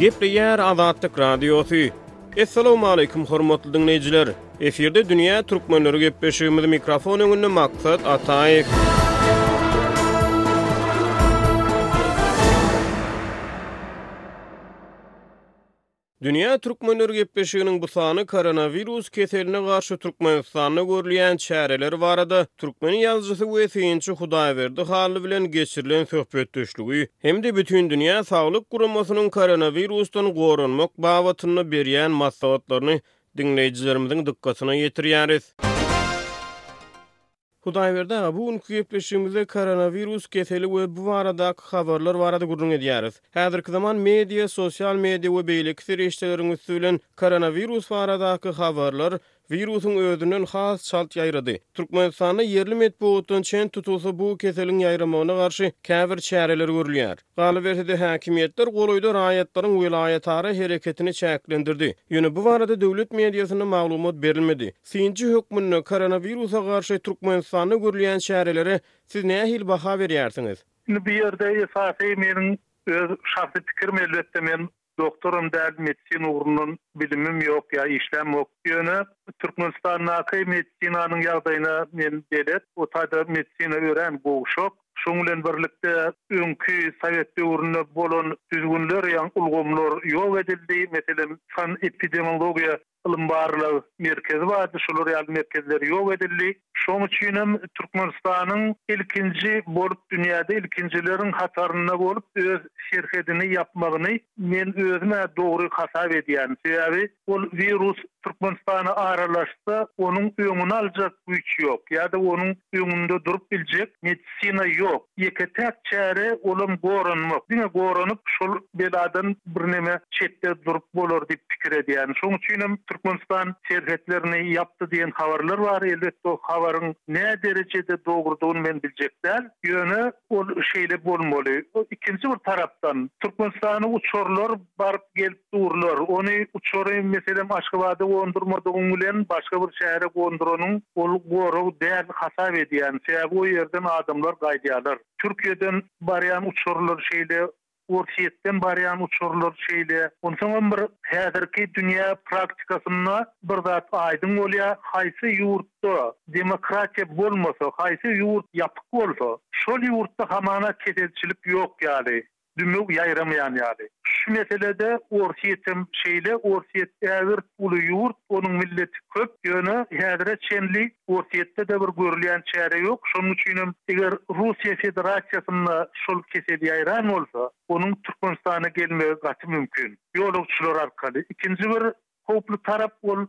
Gepleýär Azatlyk Radiosy. Assalamualaikum hormatly dinleýjiler. Efirde dünýä türkmenleri gepleşigimiz mikrofon öňünde maksat Ataýew. Dünýä Türkmenleri gepleşiginiň bu sany koronawirus keseline garşy Türkmenistanda görülýän çäreler barada türkmen ýazyjysy we synçy Hudaýberdi Hally bilen geçirilen söhbetdeşligi hem-de Bütindünýä saglyk guramasynyň koronawirusdan goranmak babatynda berýän maslahatlaryny diňleýjilerimiziň dykgatyna ýetirýäris. Hudaýberdi aga, bu günki gepleşigimizde koronawirus keseli we bu baradaky habarlar barada gürrüň edýäris. Häzirki zaman media, sosial media we beýleki serişdeleriň üsti bilen koronawirus baradaky habarlar wirusyň özünden has çalt ýaýrady. Türkmenistanda ýerli metbugatdan çen tutulsa bu keseliň ýaýramagyna garşy käbir çäreler görülýär. Galyberse-de, häkimiýetler golaýda raýatlaryň welaýatara hereketini çäklendirdi. Ýöne bu barada döwlet mediasynda maglumat berilmedi. Synçy hökmünde, koronawirusa garşy Türkmenistanda görülýän çärelere siz nähili baha berýärsiňiz? Indi bu ýerde esasy meniň öz şahsy pikirim, elbetde, men Doktoram däl, medisina ugrundan bilimim ýok ýa işlämok. Ýöne Türkmenistandaky medisinanyň ýagdaýyna men belet. O taýda medisina örän gowşak. Şoň bilen birlikde öňki sowet döwründe bolan düzgünler ýa ulgamlar ýok edildi. Meselem, sanepidemiologiýa ylym-barlag merkezi bardy, şolar ýaly merkezler ýok edildi. Şoň üçin hem Türkmenistanyň ilkinji bolup, dünýäde ilkinjileriň hatarynda bolup, öz serhedini ýapmagyny men özüm-ä dogry hasap edýän. Sebäbi ol wirus Türkmenistana aralaşsa, onuň öňüni aljak güýç ýok ýa-da onuň öňünde durup biljek medisina ýok. Ýeke-täk çäre olam goranmak. Diňe goranyp şol beladan birneme çetde durup bolar diýip pikir edýän. Şoň üçinem Türkmenistan serhetlerini ýapdy diýen habarlar bar. Elbetde o habaryň nä derejede dogrudygyny men biljek däl. Ýöne ol şeýle bolmaly. Ikinji bir tarapdan Türkmenistana uçarlar baryp gelip Durlar. Ony uçary, meselem, Aşgabada gondurmadygyň bilen, başga bir şähere gonduranyň ol gorag däl hasap edýän. Sebäbi o ýerden adamlar gaýdýarlar. Türkiýeden barýan uçarlar şeýle, Orsýetden barýan uçarlar şeýle. Onsoňam bir häzirki dünýä praktikasynda bir zat aýdyň bolýar, haýsy ýurtda demokratiýa bolmasa, haýsy ýurt ýapyk bolsa, şol ýurtda hamana keselçilik ýok ýaly. Dümew ýaýramaýan ýaly. Şu meselede Orsýetem şeýle, Orsýet ägirt uly ýurt, onuň milleti köp, ýöne häzire çenli Orsýetde-de bir görülýän çäre ýok, şonuň üçinem eger Russiýa Federasiýasynda şol kesel ýaýran bolsa, onuň Türkmenistana gelmegi gaty mümkin. Ýolagçylar arkaly. Ikinji bir howply tarap ol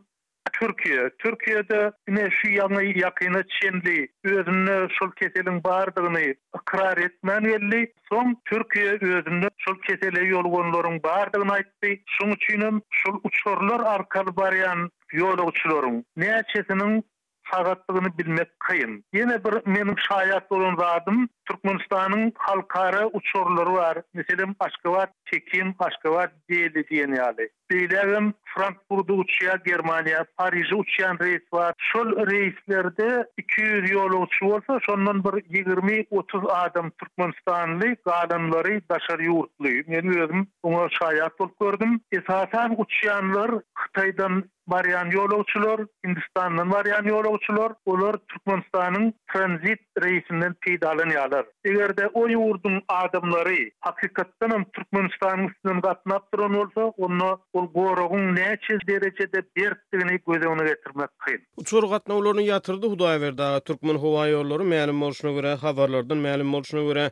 Türkiýe, Türkiýede ine şu ýaňy ýakyna çenli özünde şol keseliň bardygyny ykrar etmän geldi. Soň Türkiýe özünde şol kesele ýoluganlaryň bardygyny aýtdy. Şoň üçin hem şol uçarlar arkaly barýan ýolagçylaryň näçesiniň sagatdygyny bilmek kyn. Ýene bir meniň şaýat bolan zadym, Türkmenistanyň halkara uçarlary bar. Meselem, Aşgabat, Pekin, Aşgabat, Deli diýen ýaly. Beýlägem Frankfurda uçýar, Germaniýa, Pariže uçýan reýs bar. Şol reýslerde iki ýüz ýolagçy bolsa, şondan bir ýigrimi, otuz adam türkmenistanly, galanlary daşary ýurtly. Men özüm oňa şaýat bolup gördüm. Esasan uçýanlar Hytaýdan barýan ýolagçylar, Hindistandan barýan ýolagçylar. Olar Türkmenistanyň tranzit reýsinden peýdalanýarlar. Eger-de o ýurduň adamlary hakykatdanam Türkmenistanyň üstünden gatnap duran bolsa, onda ol goragyň näçe derejede berkdigini göz öňüne getirmek kyn. Uçar gatnawlaryny ýatyrdy Hudaýberdi aga. Türkmenhowaýollary, mälim bolşuna görä, habarlardan mälim bolşuna görä,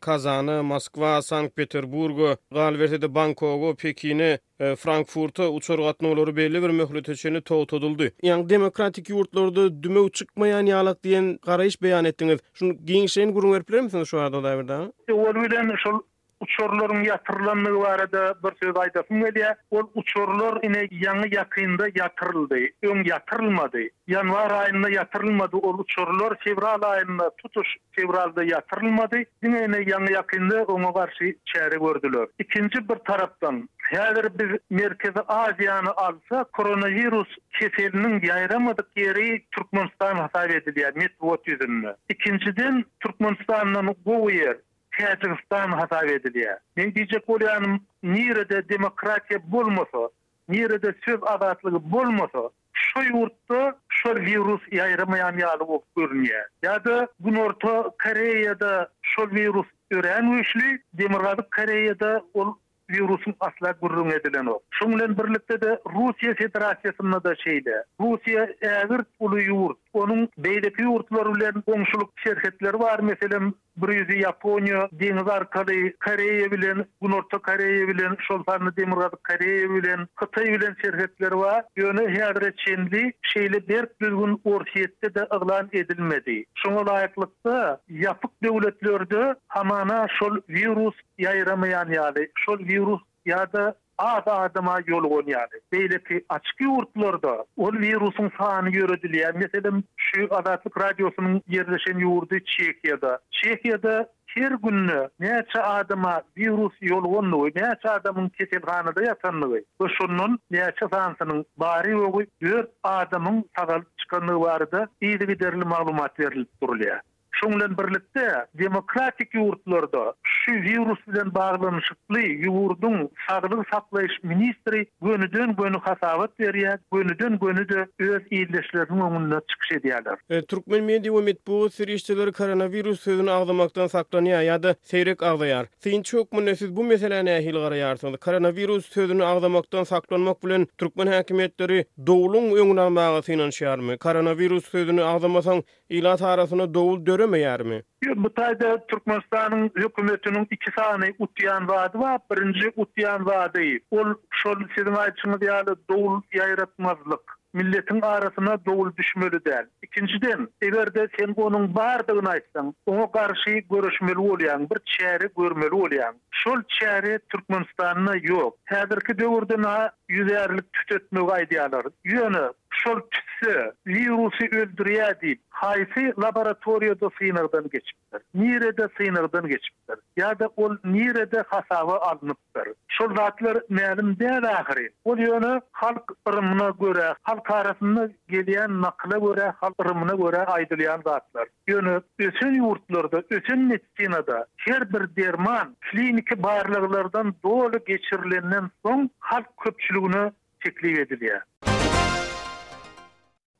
Kazana, Moskwa, Sankt-Peterburga, galyberse-de Bangkoga, Pekine, Frankfurta uçar gatnawlary belli bir möhlete çenli togtadyldy. Ýaňy demokratik ýurtlarda dümew çykmaýan ýalak diýen garaýyş beýan etdiňiz. Şuny giňişleýin gürrüň berip bilermisiňiz şu barada dagy bir dana? Owal bilen şol uçarlaryň ýatyrylandygy barada bir söz aýdasym gelýär. Ol uçarlar ine ýaňy ýakynda ýatyryldy. Öň ýatyrylmady. Ýanwar aýynda ýatyrylmady ol uçarlar. Fewral aýynda tutuş fewralda ýatyrylmady, diňe ine ýaňy-ýakynda oňa garşy çäre gördüler. Ikinji bir tarapdan, häzir biz Merkezi Aziýany alsak, koronawirus keseliniň ýaýramadyk ýeri Türkmenistan hasap edilýär metbugat ýüzünde. Ikinjiden, Türkmenistandan gowy ýer Täjigistan hasap edilýär. Meň diýjek bolýanym, nirede demokratiýa bolmasa, nirede söz azatlygy bolmasa, Şu ýurtda şol wirus ýaýramaýan ýaly bolup görünýär. Ýa-da Günorta Koreýada şol wirus örän güýçli, Demirgazyk Koreýada ol wirusyň asla gürrüňi edilenok. Şoň bilen birlikde-de Russiýa Federasiýasynda-da şeýle. Russiýa ägirt uly ýurt. Onuň beýleki ýurtlar bilen goňşulyk serhetleri bar, meselem, Bir ýüzi Ýaponiýa deňiz arkaly Koreýa bilen, Günorta Koreýa bilen, şol sanda Demirgazyk Koreýa bilen, Hytaý bilen serhetleri bar. Ýöne häzire çenli şeýle berk düzgün Orsýetde-de yglan edilmedi. Şoňa laýyklykda, ýapyk döwletlerde hamana şol wirus ýaýramaýan ýaly, şol wirus ýa-da az adama ýolugan ýaly. Beýleki açyk ýurtlarda ol wirusyň sany ýöredilýär. Meselem, şu Azatlyk Radiosynyň ýerleşen ýurdy Çehiýada. Çehiýada her günde näçe adama wirus ýolugandygy, näçe adamyň keselhanada ýatandygy we şondan näçe sansynyň bary-ýogy dört adamyň sagalyp çykandygy barada yzygiderli maglumat berlip durulýar. Şunuň bilen birlikde, demokratik ýurtlarda şu wirus bilen baglanyşykly ýurduň saglygy saklaýyş ministri gönüden-göni hasabat berýär, gönüden-göni-de öz ildeşleriniň öňünde çykyş edýärler. Türkmen media we metbugat serişdeleri koronawirus sözüni agzamakdan saklanýar ýa-da seýrek agzaýar. Synçy hökmünde siz bu meselä nähili garaýarsyňyz? Koronawirus sözüni agzamakdan saklanmak bilen türkmen häkimiýetleri dowlugyň öňüni almaga synanyşýarmy? Koronawirus sözüni agzamasaň, Ilat arasynda dowul döremeýärmi? Ýok, bu taýda Türkmenistanyň hökümetiniň iki sany utýan zady bar. Birinji utýan zady, ol şol siziň aýdyşyňyz ýaly dowul ýaýratmazlyk. Milletiň arasyna dowul düşmeli däl. Ikinjiden, eger-de sen onuň bardygyny aýtsaň, oňa garşy göreşmeli bolýaň, bir çäre görmeli bolýaň. Şol çäre Türkmenistanda ýok. Häzirki döwürde naha ýüzärlik tütetmegi aýdýarlar. Ýöne şol tütse, wirusy öldürýär diýip, haýsy laboratoriýada synagdan geçipdir? Nirede synagdan geçipdir? Ýa-da ol nirede hasaba alnypdyr? Şol zatlar mälim däl ahyry. Ol ýöne halk yrymyna görä, halk arasynda gelýän nakyla görä, halk yrymyna görä aýdylýan zatlar. Ýöne ösen ýurtlarda, ösen medisinada her bir derman kliniki barlaglardan doly geçirilenden soň halk köpçüligine teklip edilýär.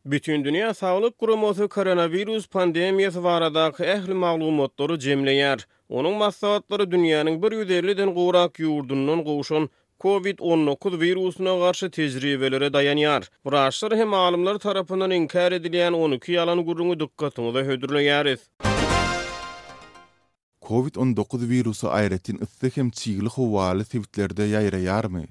Bütindünýä Saglyk Guramasy koronawirus pandemiýasy baradaky ähli maglumatlary jemleýär. Onuň maslahatlary dünýäniň bir ýüz elli den gowrak ýurdundan gowşan Covid on dokuz wirusyna garşy tejribelere daýanýar. Wraçlar hem alymlar tarapyndan inkär edilýän on iki ýalan gürrüňi dykgatyňyza hödürleýäris. Covid on dokuz wirusy aýratyn yssy hem çygly howaly sebitlerde ýaýraýarmy?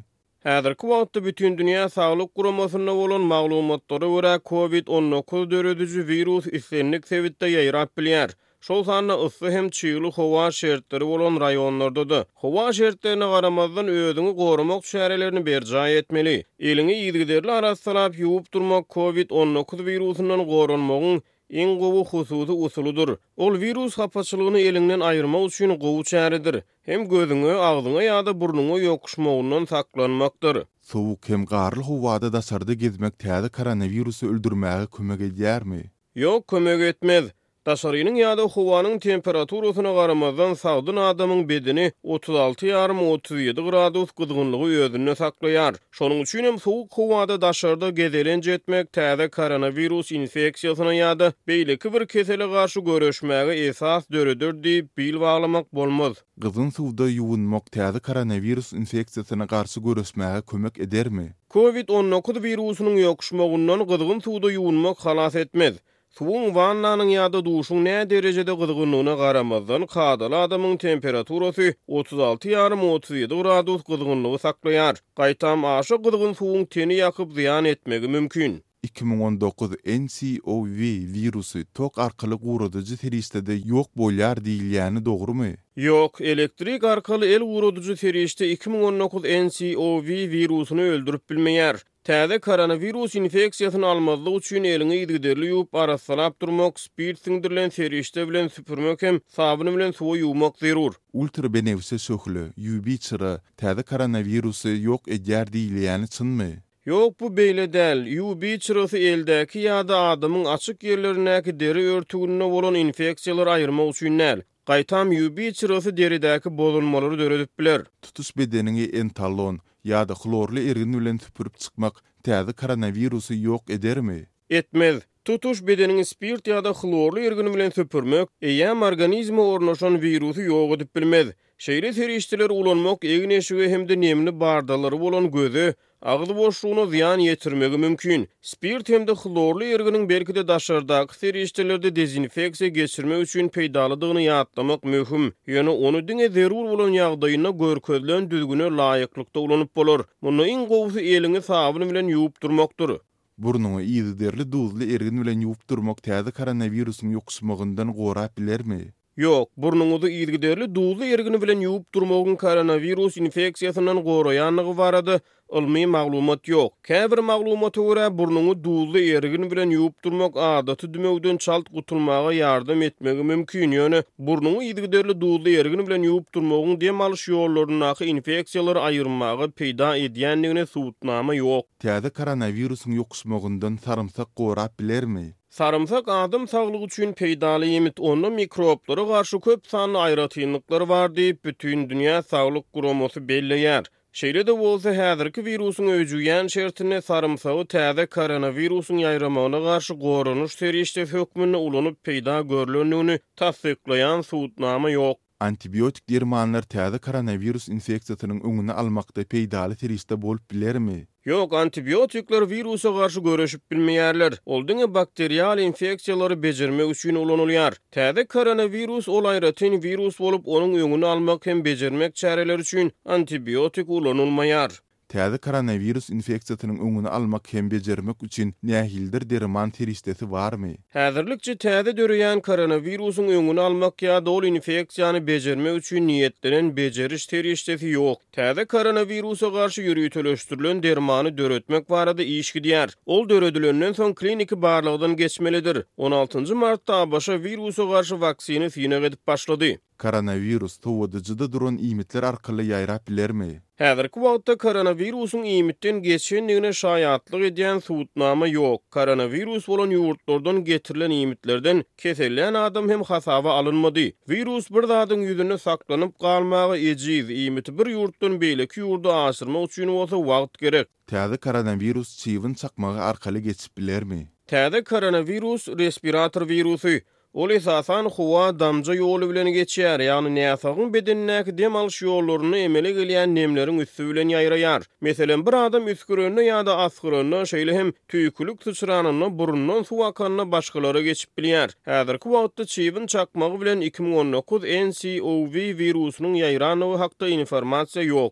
Häzirki wagtda Bütindünýä saglyk guramasynda bolan maglumatlara görä, Covid on dokuz dörediji wirus islendik sebitde ýaýrap bilýär. şol sanda yssy hem çygly howa şertleri bolan raýonlarda-da, howa şertlerine garamazdan, özüňi goramak çärelerini berjaý etmeli. Eliňi yzygiderli arassalap ýuwup durmak COVID on dokuz wirusyndan goranmagyň iň gowy hususy usulydyr. Ol wirus hapaçylygyny eliňden aýyrmak üçin gowy çäredir. Hem gözüňe, agzyňa ýa-da burnuňa ýokuşmagyndan saklanmakdyr. Sowuk hem garly howada daşarda gezmek täze koronawirusy öldürmäge kömek edýärmi? Ýok, kömek etmez. Daşarynyň ýa-da howanyň temperaturasyna garamazdan sagdyn adamyň bedeni otuz alty ýarym, otuz ýedi gradus gyzgynlygy özünde saklaýar. Şonuň üçin hem sowuk howada daşarda gezelenç etmek täze koronawirus infeksiýasyna ýa-da beýleki bir kesele garşy göreşmäge esas döreder diýip bil baglamak bolmaz. Gyzgyn suwda ýuwunmak täze koronawirus infeksiýasyna garşy göreşmäge kömek edermi? Covid on dokuz wirusynyň ýokuşmagyndan gyzgyn suwda ýuwunmak halas etmez. Suwuň, wannanyň ýa-da duşuň näderejede gyzgynlygyna garamazdan, kadaly adamyň temperaturasy otuz alty ýarym, otuz ýedi gradus gyzgynlygy saklaýar. Gaýtam, aşa gyzgyn suwuň teni ýakyp, zyýan etmegi mümkin. Iki müň on dokuz NCOV wirusy tok arkaly guradyjy serişdede ýok bolýar diýilýäni dogrumy? Ýok, elektrik arkaly el guradyjy serişde iki müň on dokuz NCOV wirusyny öldürip bilmeýär. Täze koronawirus infeksiýasyny almazlyk üçin eliňi yzygiderli ýuwup, arassalap durmak, spirt siňdirilen serişde bilen süpürmek hem sabyn bilen suwa ýuwmak zerur. Ultrabenewşe şöhle, UV çyra, täze koronawirusy ýok edýär diýilýäni çynmy? Ýok bu beýle däl, UV çyrasy eldäki ýa-da adamyň açyk ýerlerindäki deri örtüginde bolan infeksiýalary aýyrmak üçin däl. Gaýtam UV çyrasy deridäki bozulmalary döredip biler. Tutuş bedeniňi entalon ýa-da hlorly ergin bilen süpürip çykmak täze koronawirusy ýok edermi? Etmez. Tutuş bedeniňi spirt ýa-da hlorly irgin bilen süpürmek eýýäm organizme ornaşan wirusy ýok edip bilmez. Şeýle serişdeleri ulanmak egin-eşige hem-de nemli bardalary bolan göze, agyz boşlugyna zyýan ýetirmegi mümkin. Spirt hem-de hlorly irginiň belki-de daşardaky serişdelerde dezinfeksiýa geçirmek üçin peýdalydygyny ýatlamak möhüm. Ýöne ony diňe zerur bolan ýagdaýynda görkezilen düzgüne laýyklykda ulanyp bolar. Munda iň gowusy eliňi sabyn bilen ýuwup durmakdyr. Burnuňy yzyderli duzly ergin bilen ýuwup durmak täze koronawirusyň ýokuşmagyndan gorap bilermi? Ýok, burnuňyzy yzygiderli duzly ergin bilen ýuwup durmagyň koronawirus infeksiýasyndan goraýandygy barada ylmy maglumat ýok. Käbir maglumata görä, burnuňy duzly ergin bilen ýuwup durmak adaty dümewden çalt gutulmaga ýardam etmegi mümkin, ýöne burnuňy yzygiderli duzly ergin bilen ýuwup durmagyň dem alyş ýollaryndaky infeksiýalary aýyrmaga peýda edýändigine subutnama ýok. Täze koronawirusyň ýokuşmagyndan sarymsak gorap bilermi? Sarymsak adam saglygy üçin peýdaly iýmit, onda mikroblara garşy köp sanly aýratynlyklar bar diýip, Bütindünýä saglyk guramasy belleýär. Şeýle-de bolsa, häzirki wirusyň öýjügýän şertinde sarymsagy täze koronawirusyň ýaýramagyna garşy goranyş serişdesi hökmünde ulanyp peýda görlendigini tassyklaýan subutnama ýok. Antibiotik dermanlar täze koronawirus infeksiýasynyň öňüni almakda peýdaly serişde bolup bilermi? Ýok, antibiotikler wirusa garşy göreşip bilmeýärler. Ol diňe bakterial infeksiýalary bejermek üçin ulanylýar. Täze koronawirus ol aýratyn wirus bolup, onuň öňüni almak hem bejermek çäreleri üçin antibiotik ulanylmaýar. Täze koronawirus infeksiýasynyň öňüni almak hem bejermek üçin nähilidir derman serişdesi barmy? Häzirlikçe täze döreýän koronawirusyň öňüni almak ýa-da ol infeksiýany bejermek üçin niýetlenen bejeriş serişdesi ýok. Täze koronawirusa garşy ýöriteleşdirilen dermany döretmek barada iş gidýär. Ol döredilenden soň kliniki barlagdan geçmelidir. On altynjy martda ABŞ wirusa garşy waksina synag edip başlady. Koronawirus sowadyjyda duran iýmitler arkaly ýaýrap bilermi? Häzirki wagtda koronawirusyň iýmitden geçendigine şaýatlyk edýän subutnama ýok. Koronawirus bolan ýurtlardan getirilen iýmitlerden kesellän adam hem hasaba alynmady. Wirus bir zadyň ýüzünde saklanyp galmaga ejiz, iýmiti bir ýurtdan beýleki ýurda aşyrmak üçin bolsa wagt gerek. Täze koronawirus çybyn çakmagy arkaly geçip bilermi? Täze koronawirus respirator wirusy. Ol esasan howa damja ýoly bilen geçýär, ýagny näsagyň bedenindäki dem alyş ýollarynda emele gelýän nemleriň üsti bilen ýaýraýar. Meselem, bir adam üsgürende ýa-da asgyranda, şeýle hem tüýkülik syçranynda, burundan suw akanda başgalara geçip bilýär. Häzirki wagtda çybyn çakmagy bilen iki müň on dokuz NCOV wirusynyň ýaýrandygy hakda informasiýa ýok.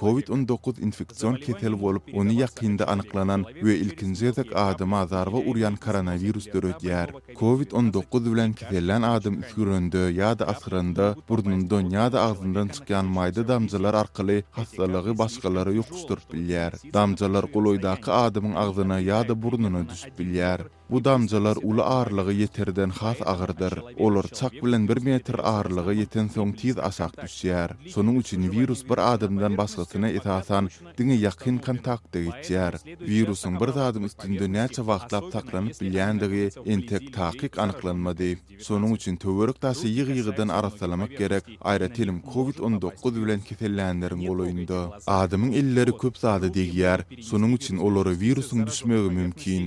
Covid on dokuz infeksion kesel bolup, ony ýakynda anyklanan we ilkinji gezek adama zarba urýan koronawirus döredýär. Covid on dokuz bilen kesellän adam üsgürende ýa-da asyranda burnundan ýa-da agzyndan çykýan maýda damjalar arkaly hastalygy başgalara ýokuşdyryp bilýär. Damjalar golaýdaky adamyň agzyna ýa-da burnuna düşüp bilýär. Bu damjalar uly aralyga ýeterden has agyrdyr. Olar çak bilen bir metr aralyga ýetensoň tiz aşak düşýär. Şonuň üçin wirus bir adamdan başgasyna esasan diňe ýakyn kontaktda geçýär. Wirusyň bir zadyň üstünde näçe wagtlap saklanyp bilýändigi entek takyk anyklanmady. Şonuň üçin töwerek-daşy ýygy-ýygydan arassalamak gerek, aýratynam covid on dokuz bilen kesellänleriň golaýynda. Adamyň elleri köp zada degýär, şonuň üçin olara wirusyň düşmegi mümkin.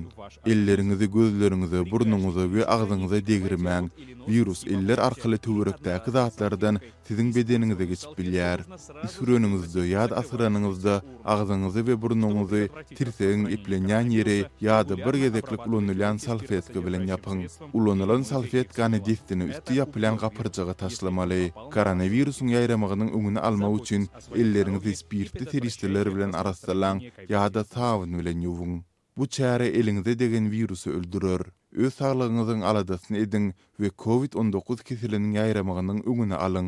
Elleriňizi gözleriňize, burnuňyza we agzyňyza degirmäň, wirus eller arkaly töwerekdäki zatlardan siziň bedeniňize geçip bilýär. Üsgüreniňizde ýa-da asgyranyňyzda agzyňyzy we burnuňyzy tirsegiň eplenýän ýeri ýa-da bir gezeklik ulanylýan salfetka bilen ýapyň. Ulanylan salfetkany dessine üsti ýapylýan gapyrjyga taşlamaly. Koronawirusyň ýaýramagynyň öňüni almak üçin elleriňizi spirtli serişdeler bilen arassalaň ýa-da sabyn bilen ýuwuň. Bu çäre eliňize degen wirusy öldürer. Öz saglygyňyzyň aladasyny ediň we covid on dokuz keseliniň ýaýramagynyň öňüni alyň.